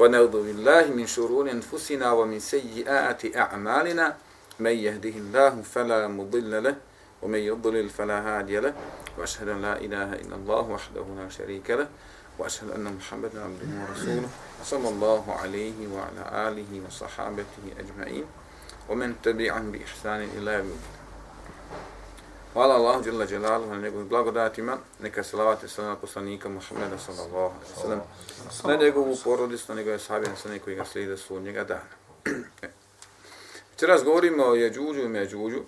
ونعوذ بالله من شرور أنفسنا ومن سيئات أعمالنا. من يهده الله فلا مضل له ومن يضلل فلا هادي له وأشهد أن لا إله إلا الله وحده لا شريك له وأشهد أن محمدا عبده ورسوله صلى الله عليه وعلى آله وصحابته أجمعين ومن تبعهم بإحسان إلى يوم الدين. Hvala Allahu dželle dželalu na njegovim blagodatima. Neka salavat i na poslanika Muhameda sallallahu alejhi ve sellem. Na njegovu porodicu, na njegove sahabe, na sve koji ga slijede su njega dana. E. Večeras govorimo o Jeđuđu i Međuđu.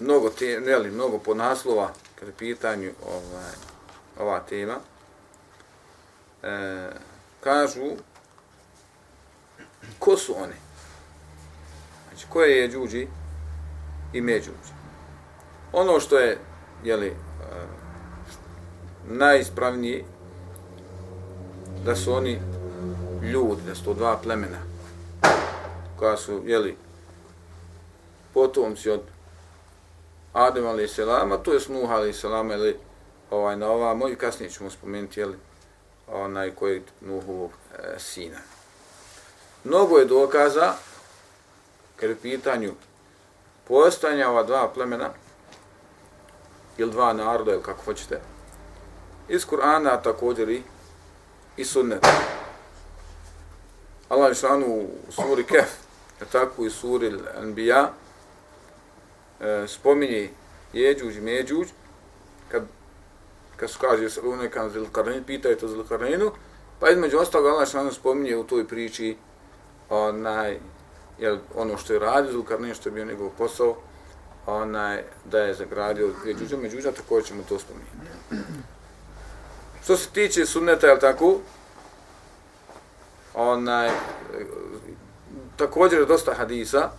Mnogo, te, ne li, mnogo podnaslova kad je pitanju ovaj, ova tema. E, kažu ko su oni? Znači, ko je Jeđuđi? I Međuđe. Ono što je jeli, uh, najispravnije da su oni ljudi, da su to dva plemena koja su jeli, potomci od Adem ali selama, to je Nuh ali selama ili ovaj na ovamo i kasnije ćemo spomenuti jeli, onaj koji Nuhovog e, sina. Mnogo je dokaza kad je pitanju postojanja ova dva plemena ili dva naroda ili kako hoćete iz Kur'ana također i, i sunneta. Allah je šanu u suri Kef, je tako i suri Anbiya, e, spominje Jeđuđ i Međuđ, kad, kad su kaže Lunekan Zilkarnin, pitaju to Zilkarninu, pa između ostalog Allah je šanu spominje u toj priči onaj, jel, ono što je radio Zulkarnin, što je bio njegov posao, onaj, da je zagradio Jeđuđa, Međuđa, također ćemo to spomenuti. Što se tiče sunneta, jel tako, onaj, također je dosta hadisa,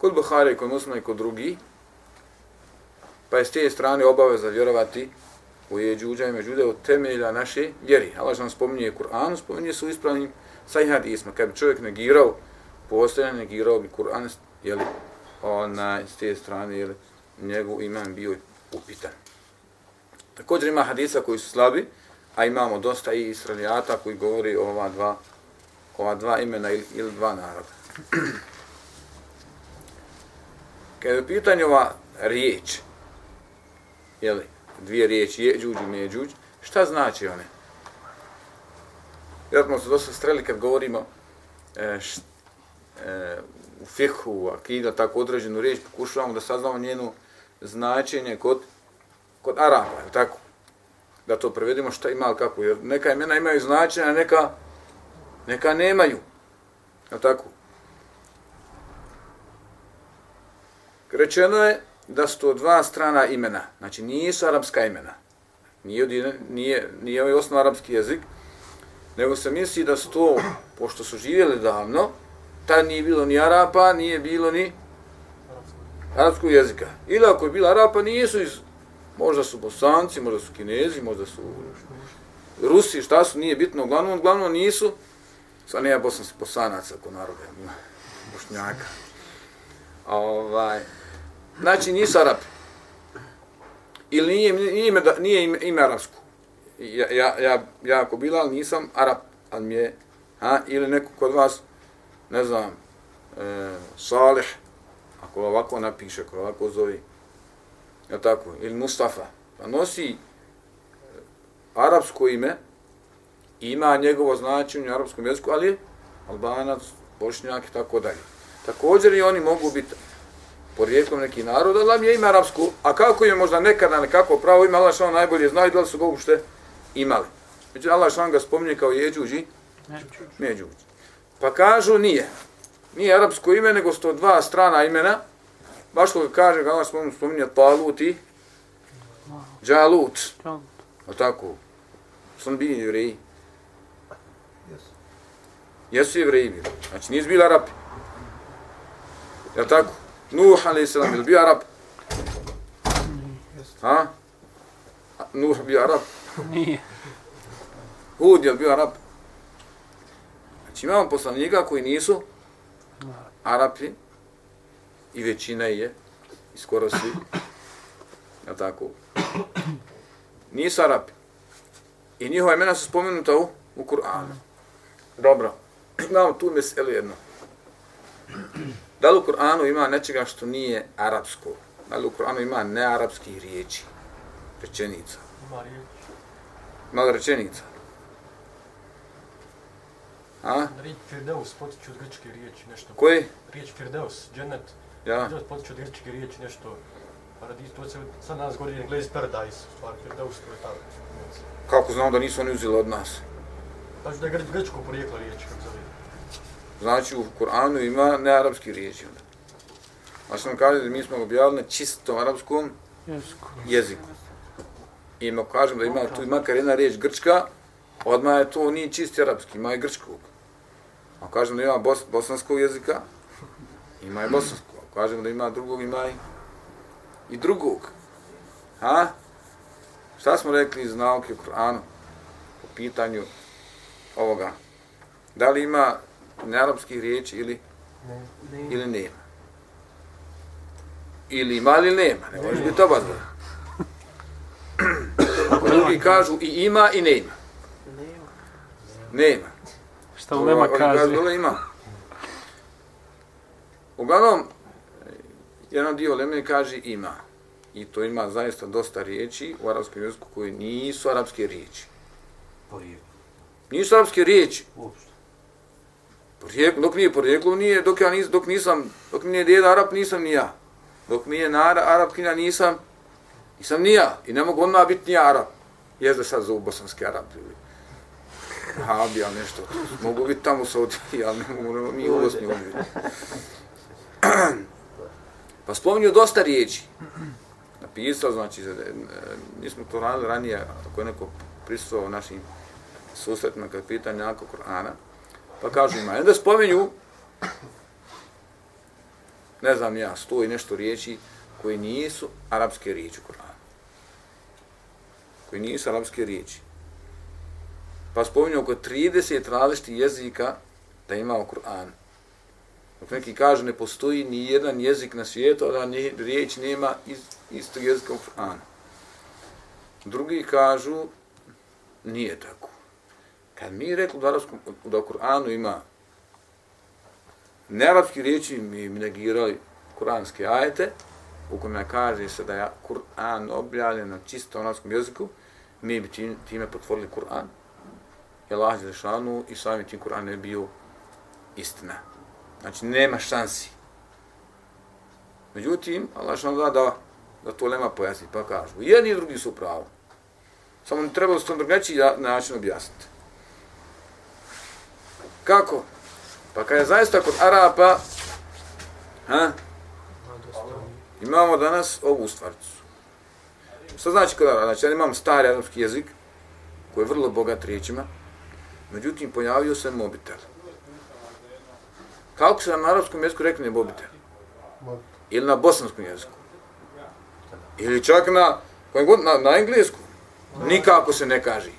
kod Buhari, kod muslima i kod drugi, pa je s te strane obaveza vjerovati u Jeđuđa i Međuđa od temelja naše vjeri. Allah nam spominje Kur'an, spominje su ispravnim sahih hadisma. Kad bi čovjek negirao postojanje negirao bi Kur'an, jeli, ona, s te strane, jeli, njegov iman bio upitan. Također ima hadisa koji su slabi, a imamo dosta i israelijata koji govori o ova dva, ova dva imena ili, ili dva naroda. Kada je pitanje ova riječ, jeli, dvije riječi, jeđuđ i međuđ, šta znači one? Vjerojatno se dosta streli kad govorimo e, e, u fihu, u akida, tako određenu riječ, pokušavamo da saznamo njenu značenje kod, kod Araba, je tako? Da to prevedimo šta ima, ali kako? Jer neka imena imaju značenje, a neka, neka nemaju. Je tako? Rečeno je da su to dva strana imena, znači nisu arapska imena. Nije, nije, nije, nije ovaj osnov arapski jezik, nego se misli da su to, pošto su živjeli davno, tad nije bilo ni Arapa, nije bilo ni arapskog jezika. Ili ako je bilo Arapa, nisu iz, možda su Bosanci, možda su Kinezi, možda su Rusi, šta su, nije bitno, uglavnom, uglavnom nisu, sva nema bosanski bosanaca ako narode, bošnjaka. Ovaj, znači nisu Arapi. Ili nije, nije, ime, nije ime, ime arapsko. Ja, ja, ja, ja ako bila, ali nisam Arap, ali mi je, ha, ili neko kod vas, ne znam, e, Salih, ako ovako napiše, ako ovako zove, je tako, ili Mustafa, pa nosi e, arapsko ime, ima njegovo značenje u arapskom jeziku, ali je albanac, bošnjak i tako dalje. Također i oni mogu biti porijekom neki narod, ali je ime arapsko, a kako je možda nekada nekako pravo ime, Allah što najbolje zna i da li su ga uopšte imali. Međutim, Allah što ga spominje kao jeđuđi, međuđi. Pa kažu nije. Nije arapsko ime, nego sto dva strana imena. Baš što kaže, kada smo spominjali Talut i Džalut. O tako. Sam bi jevreji. Jesu jevreji bili. Znači nisu bili Arapi. Jel tako? Nuh a.s. je bio Arab? Ha? Nuh bio Arab? Nije. Hud je bio Arab? Znači imamo poslanika koji nisu Arapi i većina je i skoro svi. Jel tako? Nisu Arapi. I njihova imena su spomenuta u, u Kur'anu. Dobro. Imamo tu meselu jedno. Da li u Kur'anu ima nečega što nije arapsko? Da li u Kur'anu ima nearapskih riječi? Rečenica. Ima. Malo rečenica. A? Riječ Firdeus potiče od grčke riječi, nešto. Koji? Riječ Firdeus, džennet. Ja. Firdeus potiče od grčke riječi, nešto. Paradis, to se sad nas govori Englezi Paradise, u stvari Firdeus, to je ta. Kako znam da nisu oni uzeli od nas? Znači da je grč, grčko porijeklo riječi, kako zove. Znači u Kur'anu ima nearapski riječi. onda. A što nam kaže da mi smo objavili na čistom arapskom Jesko. jeziku. I ima kažem da ima tu makar jedna riječ grčka, odmah je to nije čisti arapski, ima i grčkog. A kažem da ima bos, bosanskog jezika, ima i bosanskog. A kažem da ima drugog, ima i, i drugog. Ha? Šta smo rekli iz nauke u Kur'anu po pitanju ovoga? Da li ima nearapskih riječi ili, Ne. ili nema? Ili ima ili nema, ne može biti oba dva. Drugi kažu i ima i nema. Nema. Šta u nema kaže? "Dole ima. Uglavnom, jedan dio Leme kaže ima. I to ima zaista dosta riječi u arapskom jeziku koji nisu arapske riječi. Porijeklo. Nisu arapske riječi. Uopšte. Porijeklo, dok nije porijeklo, nije, dok ja nis, dok nisam, dok mi nije djeda Arap, nisam ni ja. Dok mi je nara, Arapkinja, nisam, nisam ni ja. I ne mogu odmah biti ni ja Arap. Jes da sad zovu bosanski Arap ili Habija, nešto. Mogu biti tamo sa odviji, ali ne mogu, mi u Bosni biti. Pa spominju dosta riječi. Napisao, znači, e, mi smo to radili ranije, ako je neko prisutovao našim susretima kad pita nekako Kur'ana, pa kažu ima. I onda spominju, ne znam ja, sto i nešto riječi koji nisu arapske riječi u Kur'anu. Koji nisu arapske riječi. Pa spominju oko 30 različitih jezika da ima u Kur'anu. Dok neki kažu ne postoji ni jedan jezik na svijetu, a da ni, riječ nema iz, istog jezika u Kur'anu. Drugi kažu nije tako. Kad mi rekli da, da u Kur'anu ima nearapski riječi, mi mi negirali kuranske ajete, u kojima kaže se da je Kur'an objavljen na čisto arapskom jeziku, mi bi time potvorili Kur'an, je Allah Đelešanu i samim tim Kur'an je bio istina. Znači, nema šansi. Međutim, Allah Đelešanu da, da, da to lema pojasni, pa kažu, jedni i drugi su pravo. Samo ne trebalo se to drugačiji način objasniti. Kako? Pa kada je zaista kod Arapa, ha, imamo danas ovu stvarcu. Što znači kod Arapa? Znači, ja imam stari arapski jezik, koji je vrlo bogat riječima, međutim, pojavio se mobitel. Kako se na arapskom jeziku rekne mobitel? Ili na bosanskom jeziku? Ili čak na, na, na engleskom? Nikako se ne kaže.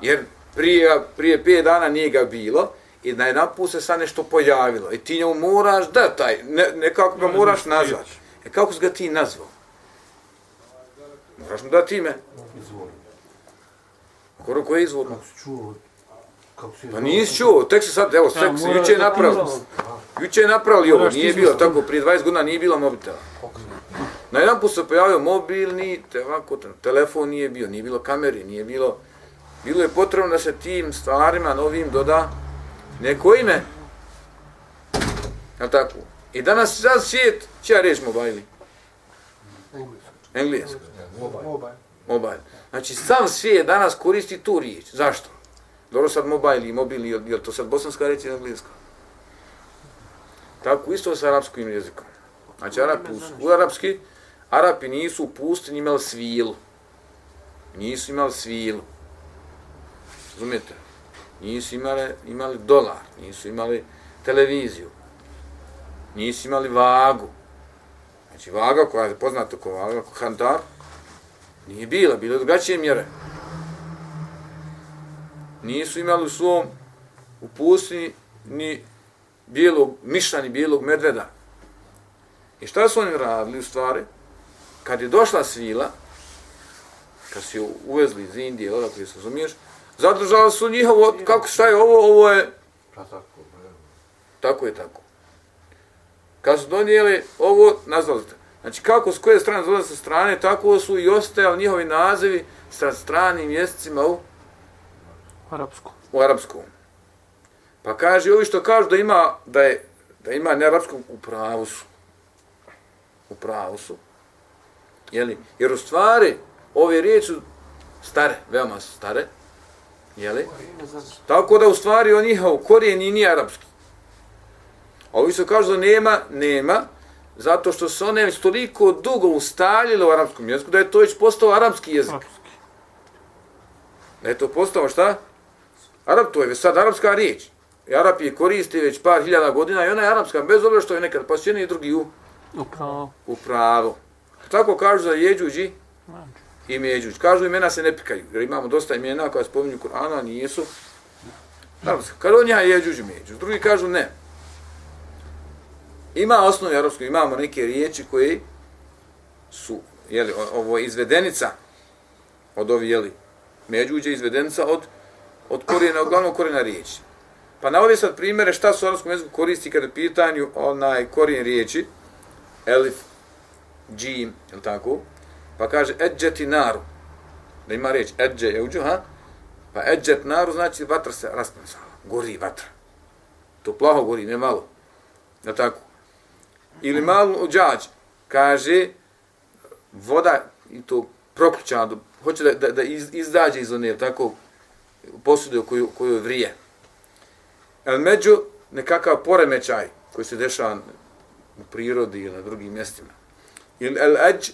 Jer prije, prije pet dana nije ga bilo i na jedan put se sad nešto pojavilo. I ti njemu moraš da taj, ne, nekako ga moraš nazvati. E kako si ga ti nazvao? Moraš mu dati ime. Izvoli. Koro koje je izvorno? Kako si čuo? Pa nisi čuo, tek se sad, evo, tek se, juče je napravili. Juče je napravili ovo, nije bilo tako, prije 20 godina nije bilo mobitela. Na jedan put se pojavio mobilni, te ovako, te- telefon nije bio, nije bilo kameri, nije bilo... Bilo je potrebno da se tim stvarima novim doda neko ime. Jel tako? I danas sad svijet, će ja reći mobili? Engleski. Mobile. Mobile. Znači, sam svijet danas koristi tu riječ. Zašto? Dobro sad mobile i mobilni, je to sad bosanska reći ili engleska? Tako isto sa arapskim jezikom. Znači, Arapi, u, u arapski, Arapi nisu u pustinji imali svilu. Nisu imali svilu. Razumijete? nisu imali, imali dolar, nisu imali televiziju, nisu imali vagu. Znači vaga koja je poznata kao vaga, kao kandar, nije bila, bila drugačije mjere. Nisu imali u svom, u pustinji, ni bijelog miša, ni bijelog medveda. I šta su oni radili u stvari? Kad je došla svila, kad su je uvezli iz Indije, odakle se razumiješ, zadržali su njihovo, kako šta je ovo, ovo je, Pa tako, ne. tako je tako. Kad su donijeli ovo, nazvali ste. Znači kako s koje strane dolaze sa strane, tako su i ostajali njihovi nazivi sa stranim mjesecima u, Arapsku. u arapskom. Pa kaže, ovi što kažu da ima, da je, da ima ne arapskom, u pravu su. U pravu su. Jeli? Jer u stvari, ove riječi su stare, veoma su stare. Jeli? Tako da u stvari on njihov korijen i nije arapski. A ovi su kažu da nema, nema, zato što se one već toliko dugo ustaljile u arapskom jeziku, da je to već postao arapski jezik. Arapski. Da je to postao šta? Arab, to je već sad arapska riječ. I Arap je koristi već par hiljada godina i ona je arapska, bez obzira što je nekad pa su jedni i drugi u, Upravo. u pravu. Tako kažu za Jeđuđi i Međuđ. Kažu imena se ne pikaju, jer imamo dosta imena koja spominju Kur'ana, a nijesu arapska. Kad on je Jeđuđ i Međuđ, drugi kažu ne. Ima osnovi arapskog, imamo neke riječi koje su, jeli, ovo izvedenica od ovi, jeli, Međuđe izvedenica od, od korijena, od glavnog korijena riječi. Pa navodi sad primjere šta se u arapskom jeziku koristi kada je pitanju onaj korijen riječi, elif, džim, je tako? Pa kaže edžeti naru, da ima riječ edže je uđu, ha? Pa edžet naru znači vatra se raspensala, gori vatra. To plaho gori, ne malo. Je tako? Ili malo uđađ, kaže voda i to proključana, do- hoće da, da, da iz, izdađe iz one, tako, posudu koju, koju vrije. El među nekakav poremećaj koji se dešava u prirodi ili na drugim mjestima. Ili el ađ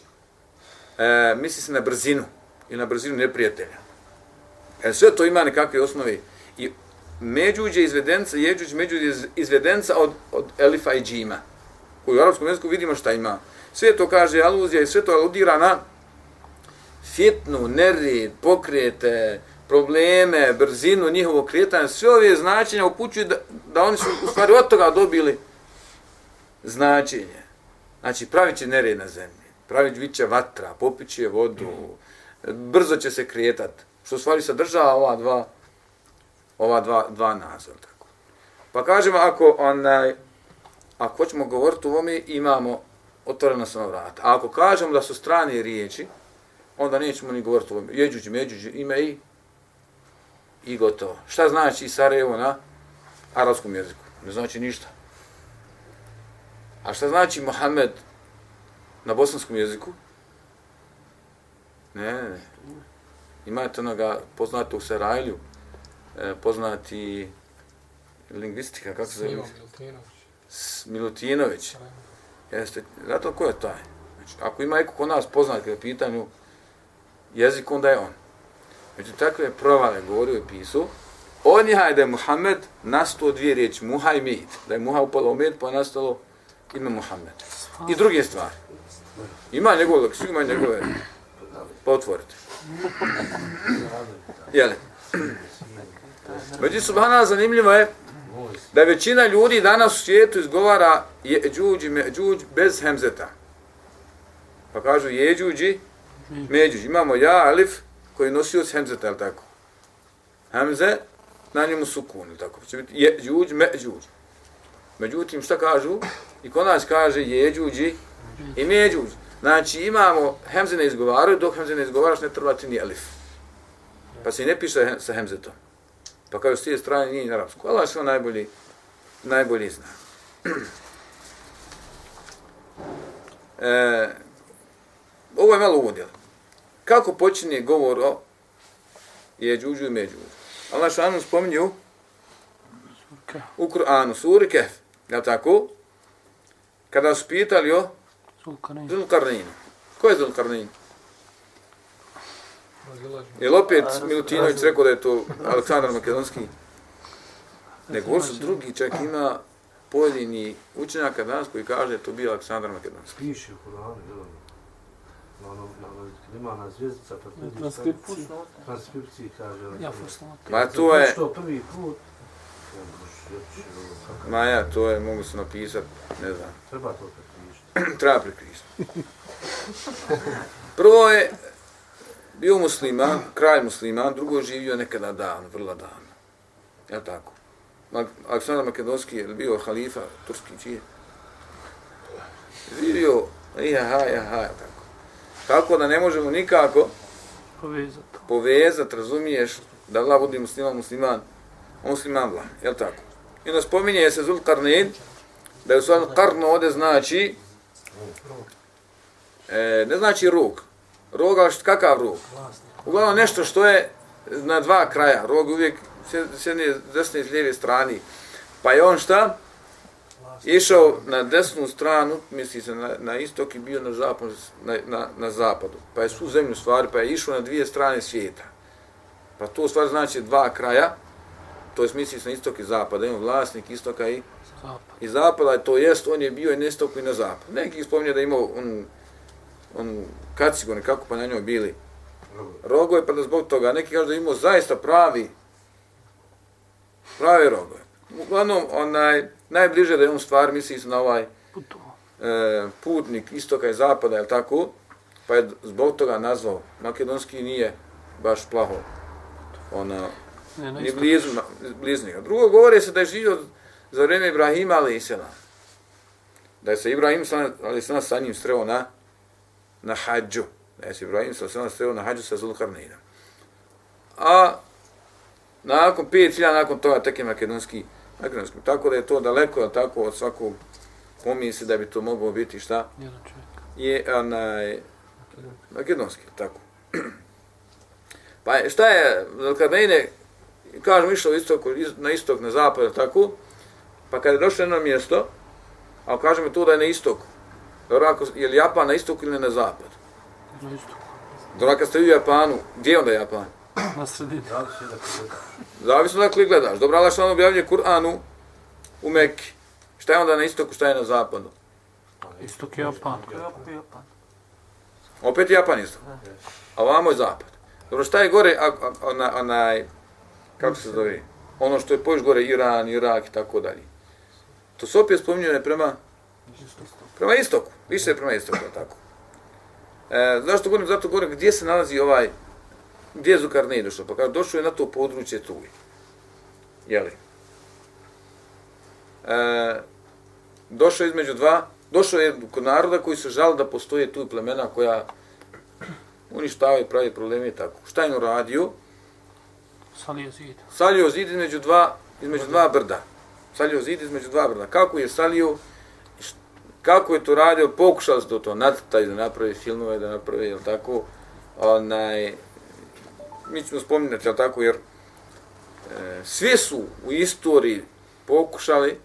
e, misli se na brzinu i na brzinu neprijatelja. E, sve to ima nekakve osnove. I međuđe izvedenca, jeđuđ međuđe izvedenca od, od elifa i džima. Koji u arapskom jeziku vidimo šta ima. Sve to kaže aluzija i sve to aludira na fitnu, nered, pokrete, probleme, brzinu njihovog kretanja, sve ove značenja upućuju da, da oni su u stvari od toga dobili značenje. Znači, pravit će nered na zemlji, pravit će vatra, popit će vodu, brzo će se kretat, što u stvari sadržava ova dva, ova dva, dva nazora. Tako. Pa kažemo, ako, onaj, ako hoćemo govoriti o ovome, imamo otvorena sama vrata. A ako kažemo da su strane riječi, onda nećemo ni govoriti o ovome. Jeđuđi, međuđi, ime i i gotovo. Šta znači Sarajevo na arapskom jeziku? Ne znači ništa. A šta znači Mohamed na bosanskom jeziku? Ne, ne, ne. Imate onoga poznatog Sarajlju, e, poznati lingvistika, kako se zove? S- Milutinović. Jeste, zato ko je taj? Znači, ako ima neko ko nas poznat kada je u pitanju jezik, onda je on. Među takve provale govorio i pisao, on je da je Muhammed nastao dvije riječi, Muha i Mit. Da je Muha upalo u pa nastalo ime Muhammed. I druge stvari. Ima njegove, svi ima njegove, pa otvorite. Jeli? Među subhana zanimljivo je da većina ljudi danas u svijetu izgovara je džuđ me, međuđ bez hemzeta. Pa kažu jeđuđi, međuđ. Imamo ja, alif, koji nosi od hemzeta, je li tako? Hemze, na njemu sukun, je tako? Će biti jeđuđ, međuđ. Međutim, šta kažu? I kod nas kaže jeđuđi i međuđ. Znači imamo, hemze ne izgovaraju, dok hemze ne izgovaraš ne treba ti ni alif. Pa se i ne piše sa hemzetom. Pa kao s tije strane nije na arapsku. Allah što najbolji, najbolji zna. e, ovo je malo uvodjel. Kako počinje govor o jeđuđu i međuđu? Allah što nam spominju u Kur'anu, suri Kehf, je tako? Kada su pitali o. Zulkarnainu. Ko je Zulkarnain? Je li opet Milutinović rekao da je to Aleksandar Makedonski? Nego su drugi, čak ima pojedini učenjaka danas koji kaže da je to bio Aleksandar Makedonski. Piše u Kur'anu? Na ono, na ono, kad ima na zvijezdica, pa Na tu transkripciji. transkripciji kaže, jel? Ja fusnot. Ma to je, Što prvi put, ma ja, to je, mogu se napisat, ne znam, Treba to prepišiti. treba prekrišiti. Prvo je bio musliman, kralj musliman, drugo je živio nekada davno, vrlo davno. Ja tako. Aleksandar Makedonski je bio halifa turski čije. Živio, iha, iha, tako. Tako da ne možemo nikako Povezati. povezat, razumiješ, da Allah budi musliman, musliman, musliman vlah, jel tako? I onda spominje se Zul Karnin, da je u stvari karno ovdje znači, e, ne znači rog. Rog, ali kakav rog? Uglavnom nešto što je na dva kraja. Rog uvijek s jedne desne i s lijeve strani. Pa je on šta? Išao na desnu stranu, misli se na, na istok i bio na, zapad, na, na, na zapadu. Pa je svu zemlju stvari, pa je išao na dvije strane svijeta. Pa to u stvari znači dva kraja, to je misli se na istok i zapad, da ima vlasnik istoka i, Zapad. i zapada, to jest on je bio i na istoku i na zapadu. Neki spominje da je imao onu, onu kacigu nekako pa na njoj bili rogove, pa da zbog toga neki kažu da je imao zaista pravi, pravi rogove. Uglavnom, onaj, najbliže da je on stvar misli se na ovaj e, putnik istoka i zapada, je tako? Pa je zbog toga nazvao. Makedonski nije baš plaho. Ona, Ne, ni blizu, blizu njega. Drugo, govori se da je živio za vrijeme Ibrahima, ali i sela. Da je se Ibrahim, ali se sa njim sreo na, na hađu. Da je se Ibrahim sa njim sreo na hađu sa Zulkarninom. A nakon 5000 nakon toga tek je makedonski, makedonski. Tako da je to daleko, tako, od svakog pomisli da bi to moglo biti šta? Jedan čovjek. je onaj makedonski, tako. Pa je- šta je, kad ne ide, kažem, išao istok, iz- na istok, na zapad, tako, pa kad je došlo na jedno mjesto, a kažemo to da je na istok, dobro, ako, je li Japan na istok ili na zapad? Na istoku. Dobro, kad ste u Japanu, gdje je onda Japan? Na sredini. Se da Zavisno dakle gledaš. Dobro, Allah što objavlja Kur'anu u Mekki. Šta je onda na istoku, šta je na zapadu? Istok je Japan. Opet je Japan isto. A ovamo je zapad. Dobro, šta je gore, a, a, ona, onaj, kako se zove, ono što je pojiš gore, Iran, Irak i tako dalje. To se opet spominjuje prema, prema istoku, više je prema istoku, tako. E, zašto govorim? Zato govorim gdje se nalazi ovaj, gdje je Zukarnej došao? Pa kaže, došao je na to područje tu. Jeli? E, došao je između dva, došao je kod naroda koji se žali da postoje tu plemena koja uništavaju, pravi probleme i tako. Šta je on radio? Salije zid. Salio zid između dva, između dva brda. Salio zid između dva brda. Kako je salio, kako je to radio, pokušali su to, to nacrtati, da napravi filmove, da napravi, jel tako, onaj, mi ćemo spominjati, jel tako, jer e, svi su u istoriji pokušali,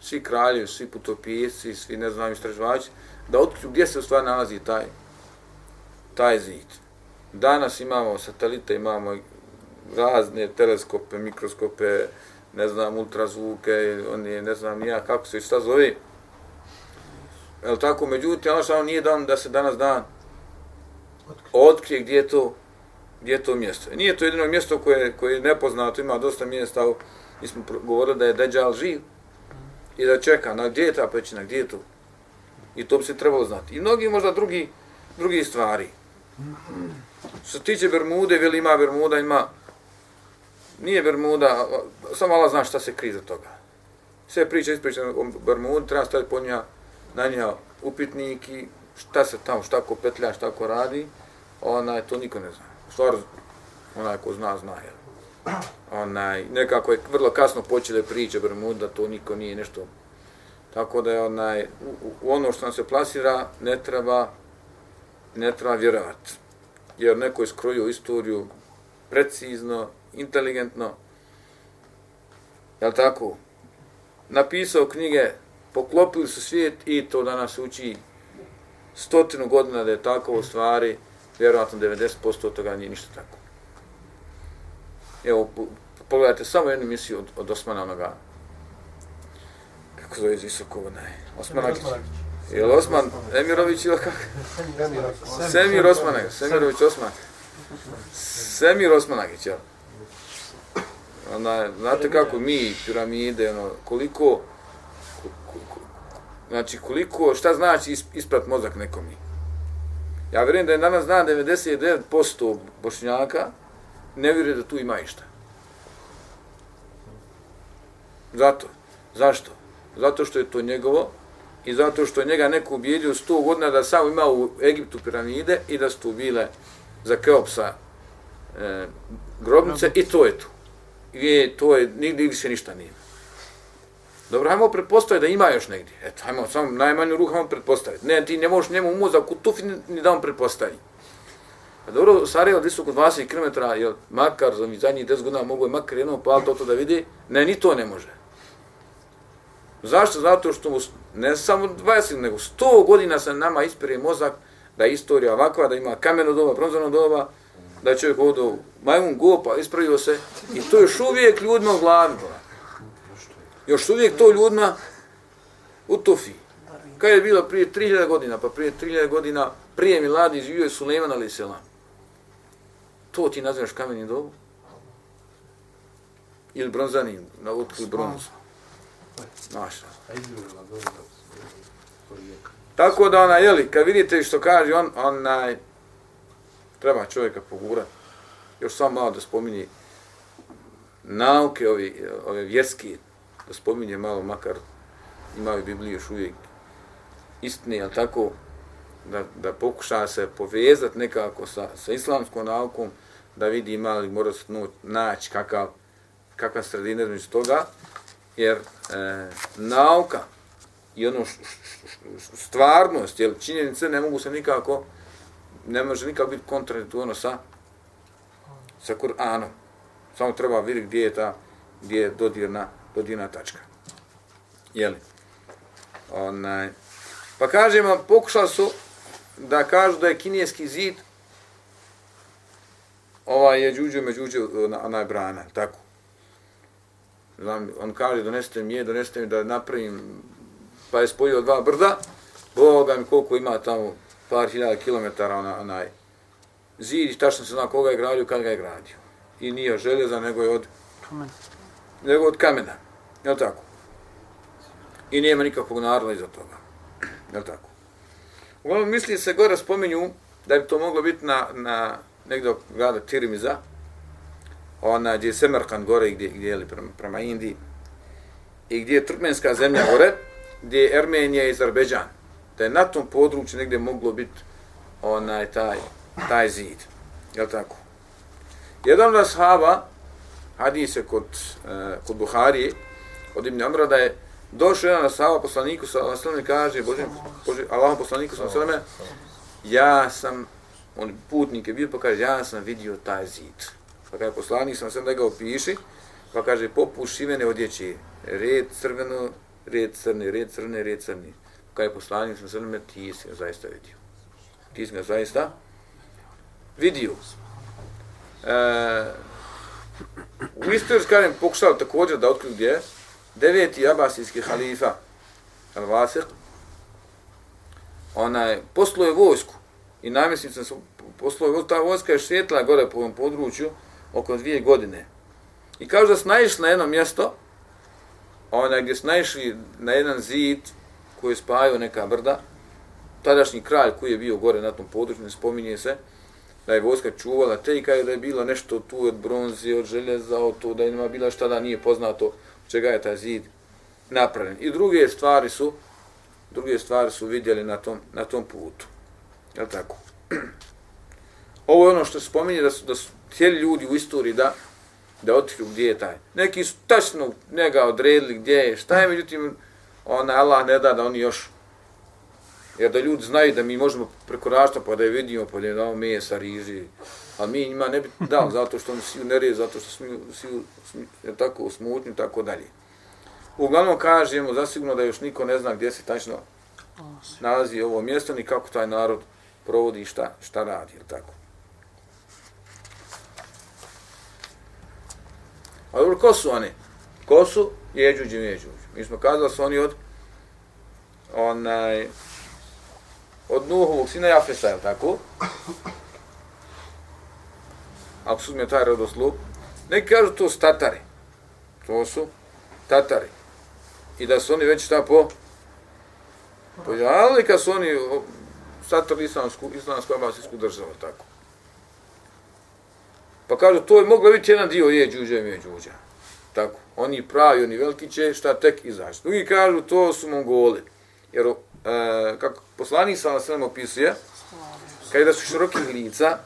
svi kraljevi, svi putopijeci, svi, ne znam, istraživači, da otkriju gdje se u stvari nalazi taj, taj zid. Danas imamo satelite, imamo razne teleskope, mikroskope, ne znam, ultrazvuke, oni, ne znam, nija kako se šta zove. Jel tako, međutim, ono što nije dan da se danas dan otkrije gdje je to, gdje je to mjesto. I nije to jedino mjesto koje, koje je nepoznato, ima dosta mjesta, u- mi smo govorili da je Dejjal živ i da čeka, na gdje je ta pećina, gdje je to. I to bi se trebalo znati. I mnogi možda drugi, drugi stvari. Što se tiče Bermude, veli ima Bermuda, ima... Nije Bermuda, samo Allah zna šta se krije za toga. Sve priče ispričane o Bermudu, treba staviti po nja, na nja upitnik i šta se tamo, šta ko petlja, šta ko radi, onaj, to niko ne zna. Stvar, onaj ko zna, zna, jel? Onaj, nekako je vrlo kasno počele priče Bermuda, to niko nije nešto... Tako da je onaj, u, u ono što nam se plasira, ne treba, ne treba vjerovati. Jer neko je skrojio istoriju precizno, inteligentno, jel tako, napisao knjige, poklopili su svijet i to danas uči stotinu godina da je tako u stvari, vjerojatno 90% od toga nije ništa tako. Evo, pogledajte samo jednu misiju od, od Osmana onoga, kako zove iz Visokova, ne, Osmanagić. Je li Osman Emirović ili kako? Semir Osmanagić, Semirović Osman. Semir Osmanagić, jel? Onda, znate kako mi, piramide, ono, koliko, znači koliko, šta znači isprat mozak nekom mi? Ja vjerujem da je danas zna 99% bošnjaka, ne vjeruje da tu ima išta. Zato. Zašto? Zato što je to njegovo i zato što je njega neko ubijedio sto godina da samo ima u Egiptu piramide i da su tu bile za Keopsa e, grobnice i to je tu. I to je, nigdje više ništa nije. Dobro, hajmo pretpostaviti da ima još negdje. Eto, hajmo samo najmanju ruku hajmo pretpostaviti. Ne, ti ne možeš njemu u mozak u tufi ni da on pretpostavi. A dobro, Sarajevo, gdje su 20 km, jel, makar za mi zadnjih 10 godina mogu je makar jednom pa to, to da vidi, ne, ni to ne može. Zašto? Zato što mu ne samo 20, nego 100 godina se nama ispire mozak da je istorija ovakva, da ima kameno doba, bronzano doba, da je čovjek ovdje majmun gopa, ispravio se i to još uvijek ljudima u glavi. Još uvijek to ljudima u tufi. Kad je bilo prije 3000 godina, pa prije 3000 godina prije Miladi živio je Suleiman ali selam. To ti nazvaš kamenim dobu? Ili bronzanim, na otkriju bronzu. Maša. Tako da ona, jeli, kad vidite što kaže on, onaj, treba čovjeka pogurati. Još samo malo da spominje nauke, ovi, ove vjerski, da spominje malo, makar imaju Bibliju još uvijek istine, ali tako, da, da pokuša se povezati nekako sa, sa islamskom naukom, da vidi ima li mora se naći kakav, kakva sredina između toga, jer e, nauka i ono š, š, š, stvarnost, jer činjenice ne mogu se nikako, ne može nikako biti kontradiktorno sa, sa Kur'anom. Samo treba vidjeti gdje je ta, gdje je dodirna, dodirna tačka. Jeli? Onaj, pa kažemo, pokušali su da kažu da je kineski zid ovaj je džuđu međuđu onaj brana, tako. Znam, on kaže, donesite mi je, donesite mi da napravim, pa je spojio dva brda, Boga mi koliko ima tamo par hiljada kilometara ona, onaj zid i tačno se zna koga je gradio, kad ga je gradio. I nije od željeza, nego je od, Kamen. nego od kamena. Je li tako? I nema nikakvog naroda iza toga. Je li tako? Uglavnom misli se gore spominju da bi to moglo biti na, na negdje od grada Tirmiza, ona gdje je Semerkan gore, gdje, gdje je prema, prema Indiji, i gdje je Turkmenska zemlja gore, gdje je Ermenija i Azerbeđan. Da je na tom području negdje moglo biti onaj taj, taj zid. Je li tako? Jedan od ashaba, hadise kod, uh, kod Buharije, od Ibn Amra, da je došao jedan ashaba poslaniku sa Allahom i kaže, Bože, Bože, Allahom poslaniku sa Allahom, ja sam, on putnik je bio, pa kaže, ja sam vidio taj zid. Pa kaže, poslanik sam sam da ga opiši, pa kaže, poput šivene odjeće, red crveno, red crni, red crni, red crni. Pa kaže, poslanik sam sam ti si ga zaista vidio. Ti si ga zaista vidio. E, u istoriju, kažem, pokušao također da otkriju gdje deveti abasijski halifa, Al-Vasiq, onaj, posluje vojsku i namjesnicom su posluje vojsku, ta vojska je šetla gore po ovom području oko dvije godine. I kao da su naišli na jedno mjesto, onaj, gdje su naišli na jedan zid koji je spajao neka brda, tadašnji kralj koji je bio gore na tom području, ne spominje se, da je vojska čuvala te i kada je bilo nešto tu od bronze, od željeza, od to, da je nema bila šta da nije poznato čega je taj zid napravljen. I druge stvari su druge stvari su vidjeli na tom, na tom putu. Je tako? Ovo je ono što se spominje da su, da su htjeli ljudi u istoriji da da otkriju gdje je taj. Neki su tačno njega odredili gdje je, šta je, međutim, ona Allah ne da da oni još Jer da ljudi znaju da mi možemo prekoračiti pa da je vidimo, pa da je dao mesa, riži, a mi njima ne bi dao zato što oni svi nerije, zato što smo svi, je tako smutni, tako dalje. Uglavnom kažemo, zasigurno da još niko ne zna gdje se tačno nalazi ovo mjesto, ni kako taj narod provodi i šta, šta radi, ili tako. A dobro, ko su oni? Ko su? Jeđuđi, jeđuđi. Mi smo kazali da su oni od onaj od Nuhovog sina Jafesa, je tako? Ako su uzme taj rodoslub. Neki kažu to su Tatari. To su Tatari. I da su oni već šta po pojavili kad su oni satrli islamsku, islamsku abasijsku državu, tako. Pa kažu, to je moglo biti jedan dio je džuđa i međuđa. Tako. Oni pravi, oni veliki će šta tek izaći. Drugi kažu, to su Mongoli. Jer, e, kako poslanik sa nam opisuje, kada su širokih lica,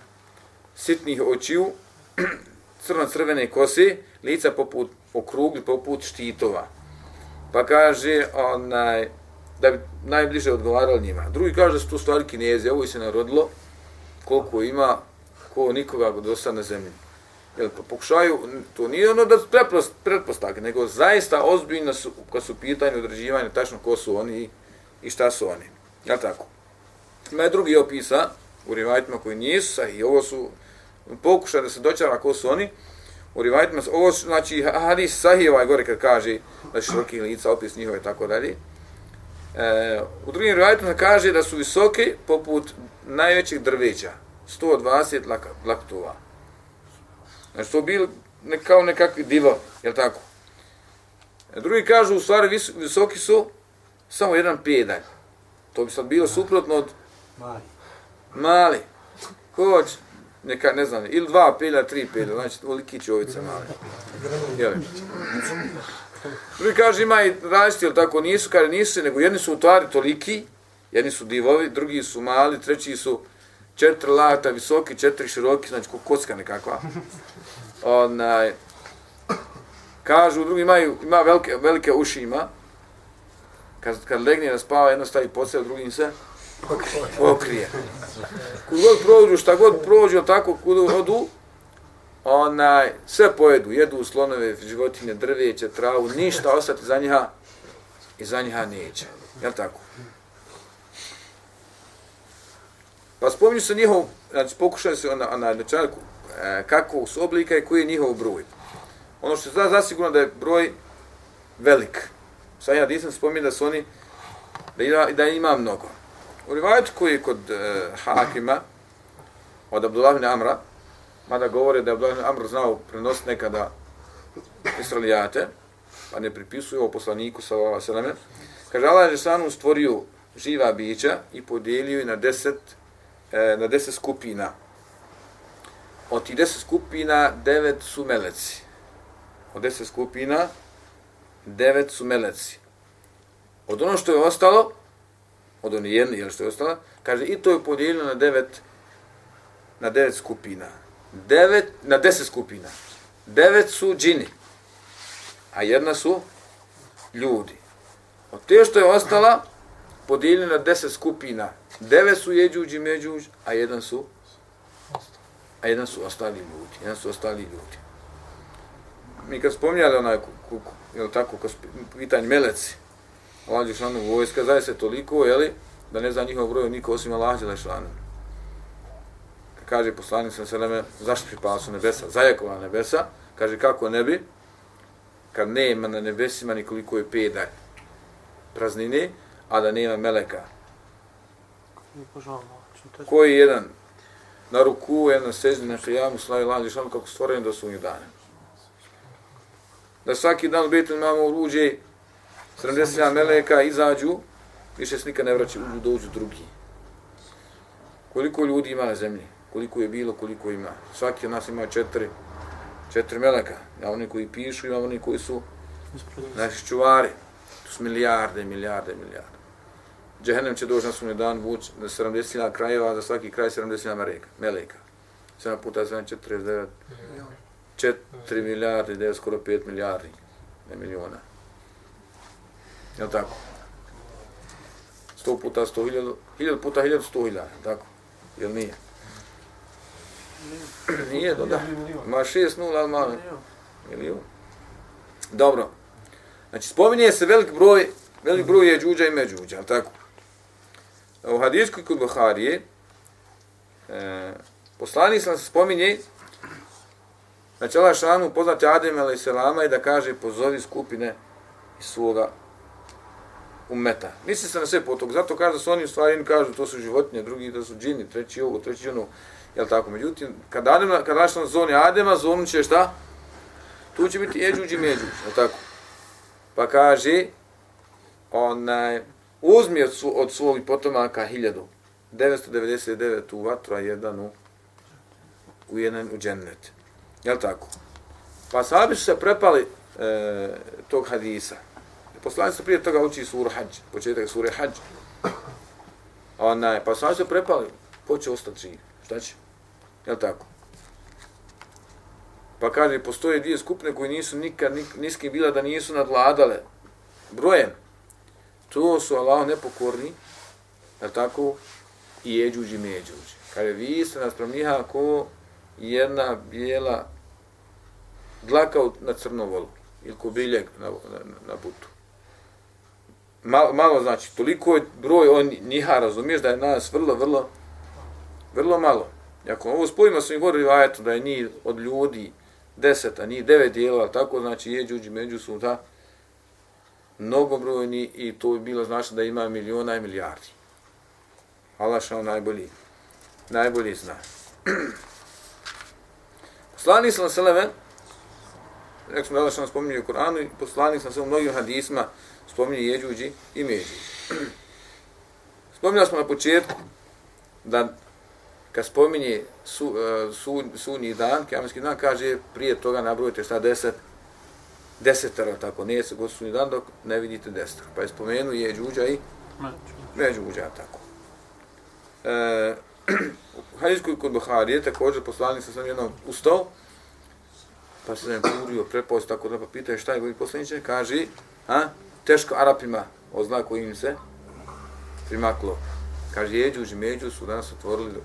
sitnih očiju, crno-crvene kose, lica poput okrugli, poput štitova. Pa kaže, onaj, da bi najbliže odgovarali njima. Drugi kaže da su to stvari kinezi, ovo se narodilo, koliko ima, ko nikoga do sad na zemlji. Jel, pa pokušaju, to nije ono da preprost, pretpostavke, nego zaista ozbiljno su, kad su pitanje određivanja, tačno ko su oni i šta su oni. Ja tako? Ima je drugi opisa u rivajtima koji nisu, i ovo su pokušaj da se dočara ko su oni, u rivajtima, ovo su, znači, hadis sahih ovaj gore kad kaže da široki lica, opis njihove i tako dalje. E, u drugim rivajtima kaže da su visoki poput najvećih drveća, 120 lak, laktova. Znači, to bili ne, kao nekakvi divovi, je tako? E, drugi kažu, u stvari, vis, visoki su samo jedan pedalj. To bi sad bilo suprotno od Mali. mali. Ko će? Neka, ne znam, ili dva pelja, tri pelja, znači, oliki čovice male. Jel? Drugi kaže, ima i različiti, ili tako, nisu, kaže, nisu, nego jedni su u tvari toliki, jedni su divovi, drugi su mali, treći su četiri lata visoki, četiri široki, znači, ko kocka nekakva. Onaj, kažu, drugi imaju, ima velike, velike uši ima, kad, kad legne da spava, jedno stavi pod sebe, drugim se pokrije. Kud god prođu, šta god prođu, tako kud odu, onaj, sve pojedu, jedu slonove, životinje, drveće, travu, ništa ostati za njiha i za njiha neće. Jel tako? Pa spominju se njihov, znači pokušaju se na, na načelku e, kakvog su oblika i koji je njihov broj. Ono što zna zasigurno da je broj velik. Sa ja nisam spominio da su oni, da ima, da ima mnogo. U rivajetu koji je kod e, Hakima, od Abdullah ibn Amra, mada govore da je Abdullah ibn Amr znao prenositi nekada Israelijate, pa ne pripisuju ovo poslaniku sa ova seleme, kaže Allah je sanu stvorio živa bića i podijelio je na deset, e, na deset skupina. Od tih deset skupina devet su meleci. Od deset skupina devet su meleci. Od ono što je ostalo, od one jedne, jel što je ostalo, kaže i to je podijeljeno na devet, na devet skupina. Devet, na deset skupina. Devet su džini, a jedna su ljudi. Od te što je ostala, podijeljeno na deset skupina. Devet su jeđuđ i međuđ, a jedan su a jedan su ostali ljudi. Jedan su ostali ljudi. Mi kad spominjali onaj, je tako, kad pitanje meleci, Allah Đelešanu vojska, zaje se toliko, jeli, da ne zna njihov broj niko osim Allah Đelešanu. Kaže poslanik sa seleme, zašto pripala su nebesa? Zajakova nebesa, kaže kako ne bi, kad nema na nebesima nikoliko je pedalj praznine, a da nema meleka. Koji je jedan na ruku, jedan sežni na šijamu, slavi Allah Đelešanu, kako stvoren do sunju dana. Da svaki dan u Betel imamo uđe 70 meleka izađu, više se nikad ne vraćaju, uđu, dođu drugi. Koliko ljudi ima na zemlji? Koliko je bilo, koliko ima? Svaki od nas ima četiri, četiri meleka. Ja oni koji pišu, ima oni koji su naši čuvari. To su milijarde, milijarde, milijarde. Džehennem će doći na svoj dan vući na 70 krajeva, za svaki kraj 70 meleka. meleka. 7 puta 7, 49. 4 milijarde, 9, skoro 5 milijardi, ne miliona. Je li tako? 100 puta 100 hiljada, hiljada puta hiljada, 100 hiljada, tako? Je li nije? Nije, da, da. Ma 6 nula, ali malo. Milijon. Dobro. Znači, spominje se velik broj, velik broj je džuđa i međuđa, je tako? U hadijskoj kod Buharije, e, poslani sam se spominje Znači, Allah šanu poznati Adem a.s. i da kaže pozovi skupine iz svoga umeta. Misli se na sve potog, zato kaže da su oni u stvari kažu to su životinje, drugi da su džini, treći ovo, treći ono, jel tako? Međutim, kad Adem, kad Allah šanu zoni Adema, zonu će šta? Tu će biti jeđuđi međuđi, jel tako? Pa kaže, onaj, uzmi od, svo, od svog potomaka hiljadu, 999 u vatru, a jedan u, u jedan u džennet. Jel tako? Pa sahabi su se prepali e, tog hadisa. Poslani su prije toga uči suru hađ, početak sure hađ. Onaj, pa sahabi su se prepali, ko će ostati živ? Šta će? Jel tako? Pa kaže, postoje dvije skupine koje nisu nikad niski bila da nisu nadladale brojem. To su Allah nepokorni, jel tako? I jeđuđi međuđi. Kaže, vi ste nas promniha ko jedna bijela dlaka na crnovolu ili ko biljeg na, na, na butu. Malo, malo znači, toliko je broj on njiha, razumiješ da je nas vrlo, vrlo, vrlo malo. Ako ovo spojimo im ovim a eto, da je njih od ljudi deset, a njih devet dijela, tako znači je džuđi među su ta mnogobrojni i to bi bilo znači da ima miliona i milijardi. Allah što najbolji, najbolji zna. Poslanik sam Seleme, rekli smo da što nam spominje u Koranu, i poslanik sam se u mnogim hadisma spominje jeđuđi i međuđi. Spominjali smo na početku da kad spominje su, uh, su, sunji dan, kjamenski dan, kaže prije toga nabrojite šta deset, desetara, tako, nije se god sunji dan dok ne vidite desetara. Pa je spomenu jeđuđa i međuđa, tako. E, hadijskoj kod Buharije, također poslanik sam sam jednom ustao, pa se ne burio, prepost, tako da pa pitaju šta je koji poslaniče, kaže, a, teško Arapima, oznako im se primaklo. Kaže, jeđuđi, među su danas otvorili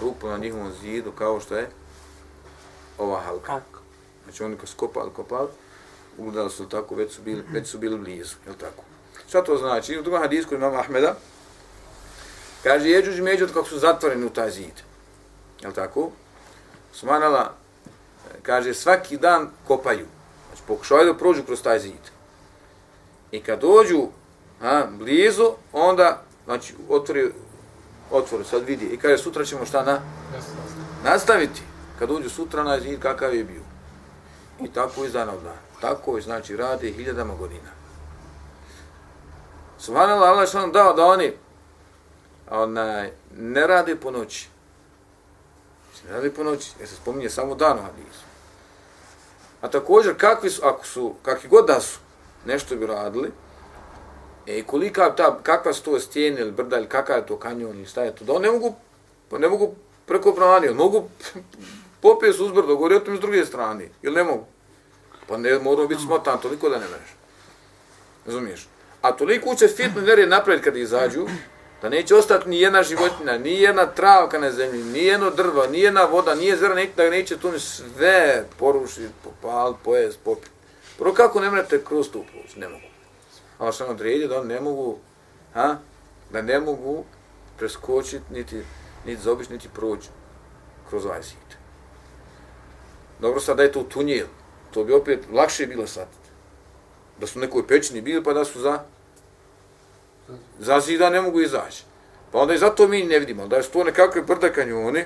rupu na njihovom zidu, kao što je ova halka. Znači oni ko skopali, kopali, ugledali su tako, već su bili, već su bili blizu, je tako? Šta to znači? U drugom hadisku imam Ahmeda, Kaže, jeđuđ i međuđ kako su zatvoreni u taj zid. Jel tako? Sumanala, kaže, svaki dan kopaju. Znači, pokušaju da prođu kroz taj zid. I kad dođu a, blizu, onda, znači, otvori, otvori, sad vidi. I kaže, sutra ćemo šta na? Nastaviti. Kad uđu sutra na zid, kakav je bio. I tako iz dana od dana. Tako je, znači, radi hiljadama godina. Subhanallah, Allah što nam dao da oni onaj, ne rade po noći. Znači, ne rade po noći, jer se spominje samo dan u hadisu. A također, kakvi su, ako su, kakvi god da su, nešto bi radili, e, kolika ta, kakva su to stijene ili brda ili kakav je to kanjon ili šta je to, da on ne mogu, ne mogu preko pravani, mogu popije su uzbrdo, govori o tom s druge strane, ili ne mogu. Pa ne moramo biti smotan toliko da ne mereš. Razumiješ? A toliko će fitno nerije napraviti kada izađu, Da neće ostati ni jedna životinja, ni jedna travka na zemlji, ni jedno drvo, ni jedna voda, ni jezera, ne, da neće tu sve porušiti, popal, pojest, popiti. Prvo kako ne mrete kroz tu proći? Ne mogu. Ali što odredio da ne mogu, ha? da ne mogu preskočiti, niti, niti zobiš, niti proći kroz ovaj zid. Dobro sad da je to tunjel, to bi opet lakše bilo sad. Da su nekoj pećini bili pa da su za za zida ne mogu izaći. Pa onda i zato mi ne vidimo, da je to nekakve brda kanjoni,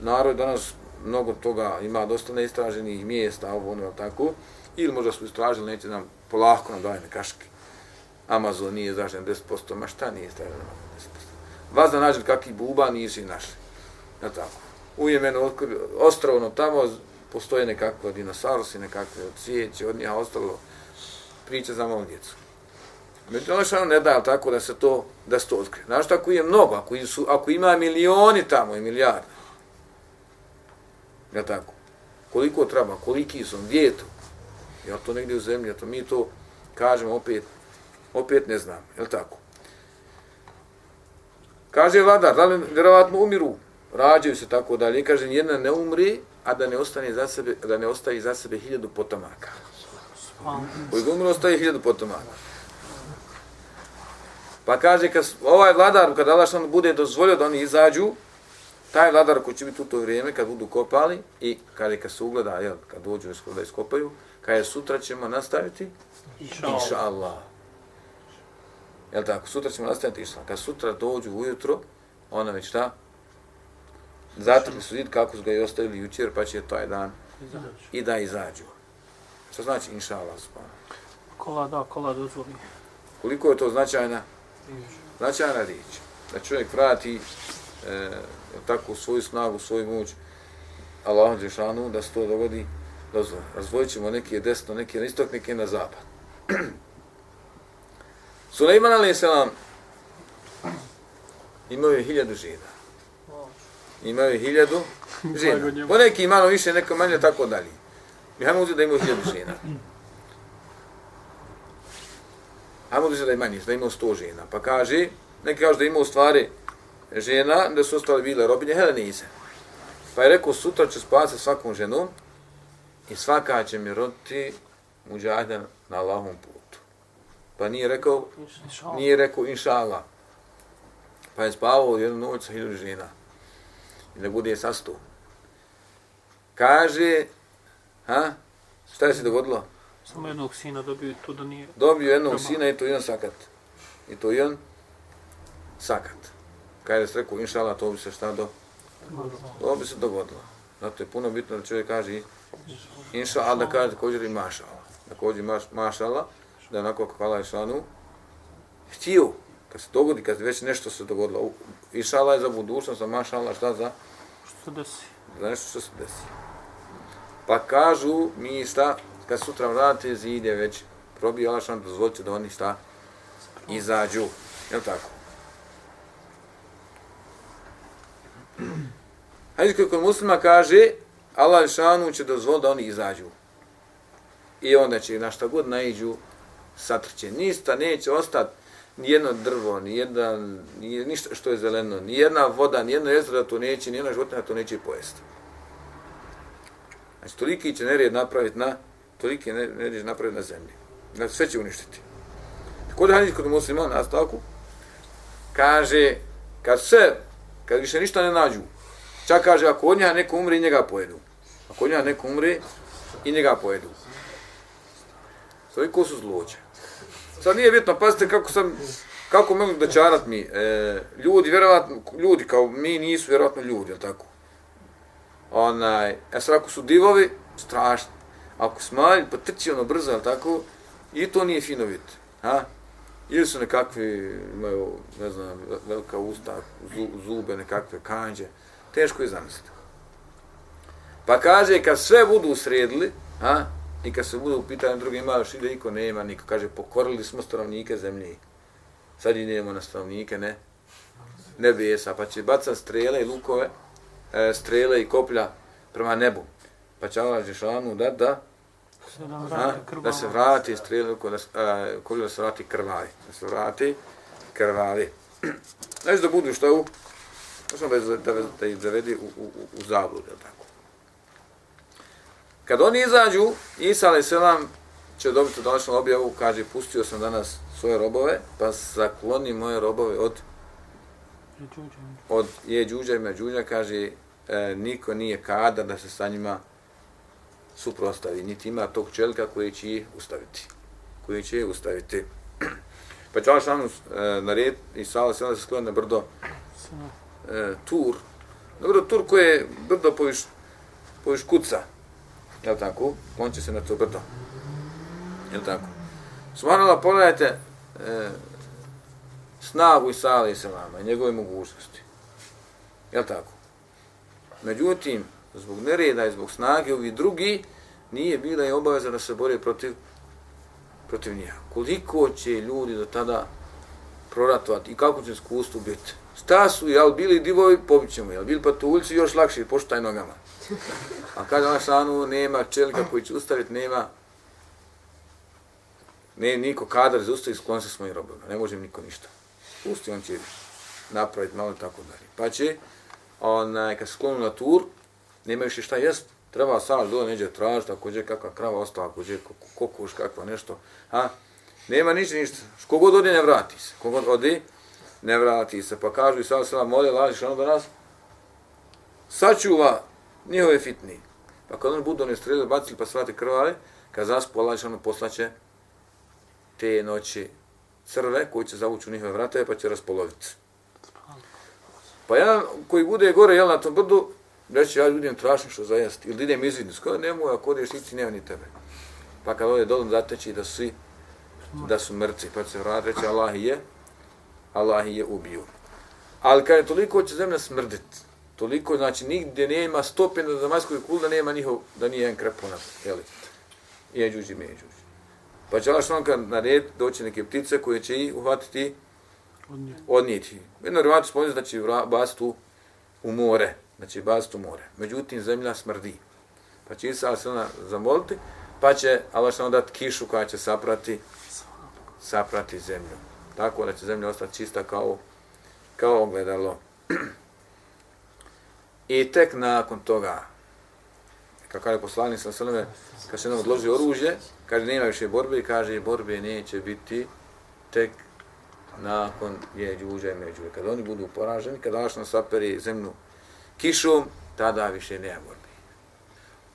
narod danas mnogo toga ima dosta neistraženih mjesta, ovo ono, tako, ili možda su istražili, neće nam polako nam daje nekaške. Amazon nije istražen 10%, ma šta nije istražen 10%? Vas da nađe kakvi buba nisi našli. Ja tako. U Jemenu ostrovno tamo postoje nekakve dinosaurusi, nekakve cvijeće, od njih ostalo priča za malo djecu. Međutim, ono što ne da tako da se to, da se to otkrije. Znaš, ako je mnogo, ako, su, ako ima milioni tamo i milijarde, ja tako, koliko treba, koliki su, gdje je to? Ja to negdje u zemlji, to mi to kažemo opet, opet ne znam, je tako? Kaže vladar, da li vjerovatno umiru, rađaju se tako dalje, kaže jedna ne umri, a da ne ostane za sebe, da ne ostaje za sebe hiljadu potomaka. Koji umru, ostaje hiljadu potomaka. Pa kaže, kad ovaj vladar, kad Allah što bude dozvolio da oni izađu, taj vladar koji će biti u to vrijeme kad budu kopali i kad, kad se ugleda, jel, kad dođu da iskopaju, kad je sutra ćemo nastaviti, inša Allah. Jel tako, sutra ćemo nastaviti inša Kad sutra dođu ujutro, ona već šta? Zatim su vid kako su ga i ostavili jučer, pa će taj dan i da izađu. Što znači inša Allah? Kola da, kola dozvoli. Koliko je to značajna? Značajna riječ. Da čovjek vrati e, tako svoju snagu, svoju moć Allahom Đešanu, da se to dogodi, dozvoli. Razvojit ćemo neki je desno, neki je na istok, neki je na zapad. Suleiman a.s. imao je hiljadu žena. Imao je hiljadu žena. Po neki malo više, neko manje, tako dalje. Mi hajmo uzeti da imao hiljadu žena. Hajmo uzeti da je manje, da imao sto žena. Pa kaže, neki kaže da imao stvari žena, da su ostale bile robinje, Helenise. Pa je rekao, sutra ću spasati svakom ženom i svaka će mi roditi muđahden na Allahom putu. Pa nije rekao, nije rekao inša Pa je spavao jednu noć sa hiljadu žena. I da bude sastu. Kaže, ha, šta je se dogodilo? Samo jednog sina dobio to da nije... Dobio jednog sina i to jedan sakat. I to jedan sakat. Kada je rekao, inša to bi se šta do... To bi se dogodilo. Zato je puno bitno da čovjek kaže inša Allah, da kaže također i maša Allah. Također maš, maša Allah, da onako kako Allah je šanu, htio, kad se dogodi, kad već nešto se dogodilo, inša Allah je za budućnost, a maša Allah šta za? Što se desi? Za nešto što se desi. Pa kažu, mi šta, kad sutra vrate zide već probio Allah dozvolite da oni šta izađu. Je tako? Hadis koji kod muslima kaže Allah šanu će dozvoliti da oni izađu. I onda će na šta god naiđu satrće. Nista neće ostati ni jedno drvo, ni jedan, ni, ništa što je zeleno, ni jedna voda, ni jedno jezero da to neće, ni jedna životinja to neće pojesti. Znači, toliki će nered napraviti na, toliki ne, će napraviti na zemlji. Znači, sve će uništiti. Kod hadis kod muslima na stavku, kaže, kad se, kad više ništa ne nađu, Čak kaže, ako od njega neko umre, i njega pojedu. Ako od njega neko umre, i njega pojedu. Toliko su zloće. Sad nije bitno, pazite kako sam, kako mogu da čarat mi. E, ljudi, vjerovatno, ljudi kao mi nisu vjerovatno ljudi, jel tako? Onaj, e sad ako su divovi, strašno. Ako smalj, pa trči ono brzo, ali tako? I to nije fino vid. Ha? Ili su nekakvi, imaju, ne znam, velika usta, zube, nekakve kanđe teško je zamisliti. Pa kaže, kad sve budu sredili, ha, i kad se budu pitanje drugi ima još ide, niko nema, niko kaže, pokorili smo stanovnike zemlje. Sad idemo na stanovnike, ne, nebesa, pa će bacati strele i lukove, e, strele i koplja prema nebu. Pa će Allah Žešanu da, da, a, da se vrati strele, da a, koplja da se vrati krvari, da se vrati krvari. Znači da budu što u Možemo da, da, da ih zavedi u, u, u zabludu, tako. Kad oni izađu, Isa alaih selam će dobiti današnju objavu, kaže, pustio sam danas svoje robove, pa zakloni moje robove od od je džuđa i međuđa, kaže, e, niko nije kada da se sa njima suprostavi, niti ima tog čelika koji će ih ustaviti. Koji će ih ustaviti. pa će Allah ono, e, na red i sala se skloni na brdo e, Tur. Dobro, Tur koje je brdo poviš, poviš kuca. Je tako? On će se na to brdo. Je tako? Subhanallah, pogledajte e, snagu i sali se vama i njegove mogućnosti. Je tako? Međutim, zbog nereda i zbog snage ovi drugi, nije bila je obaveza da se bore protiv protiv njega. Koliko će ljudi do tada proratovati i kako će iskustvo biti? Šta su, jel bili divovi, pobit ćemo, jel bili patuljci, još lakše, poštaj nogama. A kada ona šanu, nema čelika koji će ustaviti, nema ne niko kadar za ustaviti sklon se s mojim robima. Ne može niko ništa. Pusti, on će napraviti malo tako dalje. Pa će, onaj, kad se sklonu na tur, nema više šta jest, treba sad do neđe tražiti, ako je kakva krava ostala, ako je kokoš, kakva nešto. Ha? Nema ništa, ništa. Kogod odi, ne vrati se. Kogod odi, ne vrati se. Pa kažu i sada sada moli, lažiš ono da nas sačuva njihove fitni. Pa kad oni budu one strele bacili pa svate krvave, kad zaspu Allah ono poslaće te noći crve koji će zavući u njihove vratove pa će raspoloviti. Pa jedan koji bude gore jel na tom brdu, reći ja ljudima trašim što za jesti, ili idem izvidni, skoro nemoj, ako odeš ići, nema ni tebe. Pa kad ode dolom zateći da svi, da su mrci, pa se vrat reći Allah je, Allah je ubio. Ali kad je toliko će zemlja smrdit, toliko, znači nigdje nema stope na Damaskoj kul da nema njihov, da nije jedan kreponac, jeli, i jeđuđi i međuđi. Pa će Allah što na red doći neke ptice koje će ih uhvatiti, odnijeti. Jedno rivatu spomenuti da će baciti u more, znači baciti more. Međutim, zemlja smrdi. Pa će Isa se ona zamoliti, pa će Allah što dati kišu koja će saprati, saprati zemlju. Tako da će zemlja ostati čista kao, kao ogledalo. I tek nakon toga, kako je poslanik sa sveme, kad se nam odloži oružje, kaže nema više borbe i kaže borbe neće biti tek nakon je džuđa i međuđa. Kad oni budu poraženi, kad Allah nas saperi zemlju kišom, tada više nema borbe.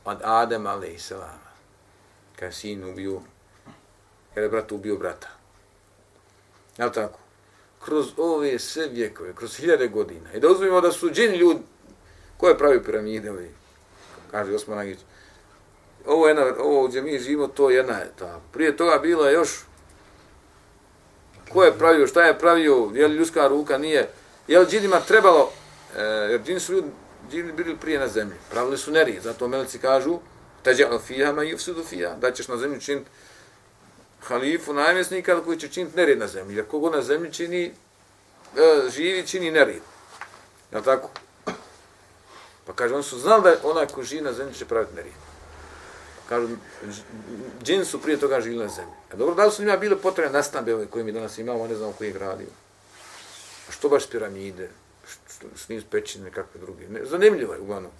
Od Adem alaih Selama, kad sin ubio, kad je brat ubio brata. Je tako? Kroz ove sve vjekove, kroz hiljade godina, i da uzmimo da su džini ljudi, ko je pravio piramide, ovi, kaže Osman Agić, ovo, je jedna, ovo gdje mi živimo, to je jedna etapa. Prije toga bilo je još ko je pravio, šta je pravio, je li ljudska ruka, nije. Je li džinima trebalo, e, jer džini su ljudi, džini bili prije na zemlji, pravili su neri, zato melici kažu, teđe al fija ma yufsidu fija, da ćeš na zemlji činiti halifu, najmjesnika koji će činiti nered na zemlji, jer kogo na zemlji čini, e, živi, čini nered. Jel tako? Pa kaže, oni su znali da onaj ko živi na zemlji će praviti nered kažu, džin su prije toga živjeli na zemlji. A dobro, da li su njima bile potrebne nastambe ove koje mi danas imamo, ne znamo koji je gradio. A što baš piramide, s njim nisu nekakve druge. Ne, zanimljivo je, uglavnom.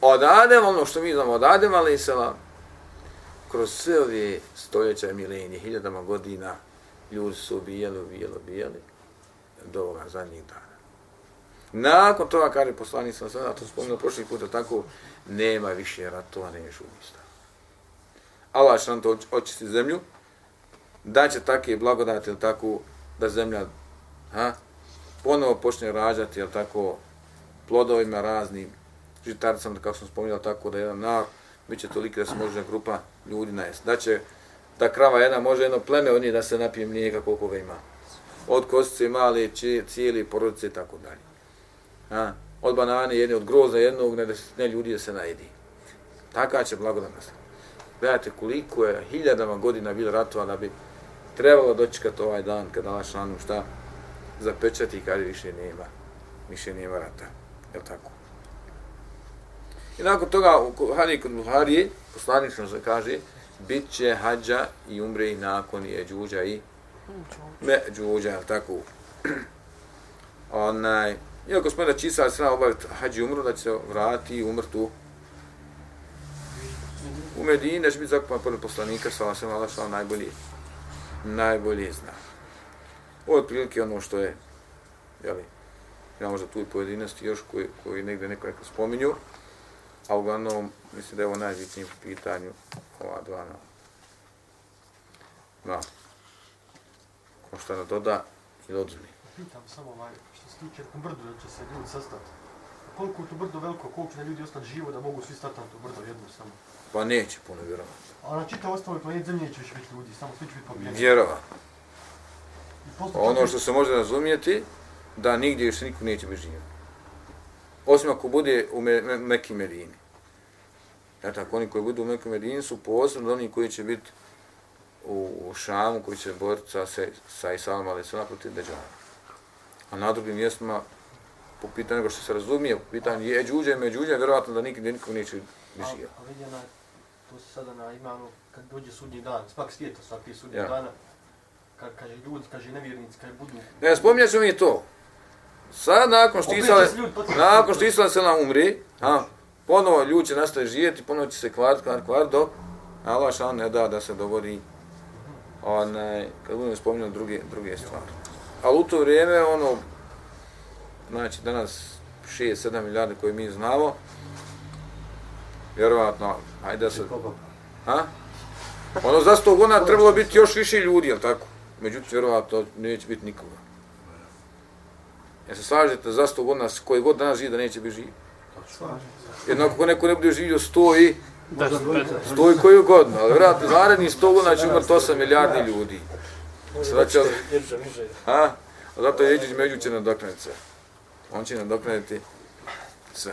Od Adem, ono što mi znamo od Adem, ali se kroz sve ove stoljeća, milenije, hiljadama godina, ljudi su ubijali, ubijali, ubijali, do ovoga zadnjih dana. Nakon toga, kaže poslanik sam sada, to spomenuo prošli puta, tako, nema više ratova, nema šumista. Allah će nam to očisti zemlju, da će takve blagodati, tako, da zemlja ha, ponovo počne rađati, jel tako, plodovima raznim, žitaricama, kako sam spomenuo, tako da jedan nar, bit će toliko da se može grupa ljudi najest. Da će ta krava jedna, može jedno pleme od da se napije mlijeka koliko ga ima. Od kostice male, cijeli porodice i tako dalje. A, Od banane jedne, od groza jednog, ne, ne ljudi da se najedi. Taka će blagodan nastati. Gledajte koliko je hiljadama godina bilo ratova da bi trebalo dočekati ovaj dan kada Allah šanu šta zapečati i kada više nema, više nema rata. Je tako? I nakon toga, u Hani kod Buharije, poslanično se kaže, bit će hađa i umre i nakon je džuđa i me džuđa, tako? Onaj, Iako smo da će Isa sra obaviti hađi umru, da će se vrati i umrti u, u Medini, da će biti zakupan pored poslanika, sa vam Allah što najbolji, najbolji zna. Ovo je prilike ono što je, jeli, ja možda tu i pojedinosti još koji, koji negde neko neko spominju, a uglavnom mislim da je ovo najbitnije u pitanju ova dva na. Na. Ko što da doda ili odzmi. Pitam samo ovaj, tiče na brdu da će se ljudi sastati. Koliko je to brdo veliko, koliko će ljudi ostati živo da mogu svi stati na to brdo jedno samo? Pa neće puno vjerovati. A na čitav ostalo planet zemlje neće više biti ljudi, samo svi će biti pobijeni. Vjerovati. Ono što se može razumijeti, da nigdje još niko neće biti živo. Osim ako bude u me, me, Mekim Medini. Ja tako, oni koji budu u Mekim Medini su posebno oni koji će biti u, u Šamu, koji će boriti sa, sa Isalom, ali sve naprotiv Deđana a na drugim mjestima, po pitanju nego što se razumije, po pitanju je džuđe i međuđe, vjerovatno da nikad nikom neće više. A, a vidjena, to se sada na imamo, kad dođe sudnji dan, spak svijeta svaki sudnji ja. dana, kad kaže ljudi, kaže nevjernici, kad budu... Ne, spominjat ću mi to. Sad, nakon što Isale, nakon što Isale se nam umri, a, ponovo ljudi će nastaje živjeti, ponovo će se kvart, kvart, kvart, dok Allah šan ne da da se dogodi onaj, kad budemo spominjati druge, druge stvari. Ali u to vrijeme, ono, znači danas 6-7 milijardi koje mi znamo, vjerovatno, ajde da se... Ha? Ono za 100 godina trebalo biti još više ljudi, jel tako? Međutim, vjerovatno neće biti nikoga. Ja se slažete za 100 godina, koji god danas živi da neće biti živ. Jednako ako neko ne bude živio 100 i... Sto i koju godinu, ali vjerojatno naredni 100 godina će umrti 8 milijardi ljudi. Sada će... Ha? A zato je Jeđić Među će nadoknaditi sve. On će nadoknaditi sve.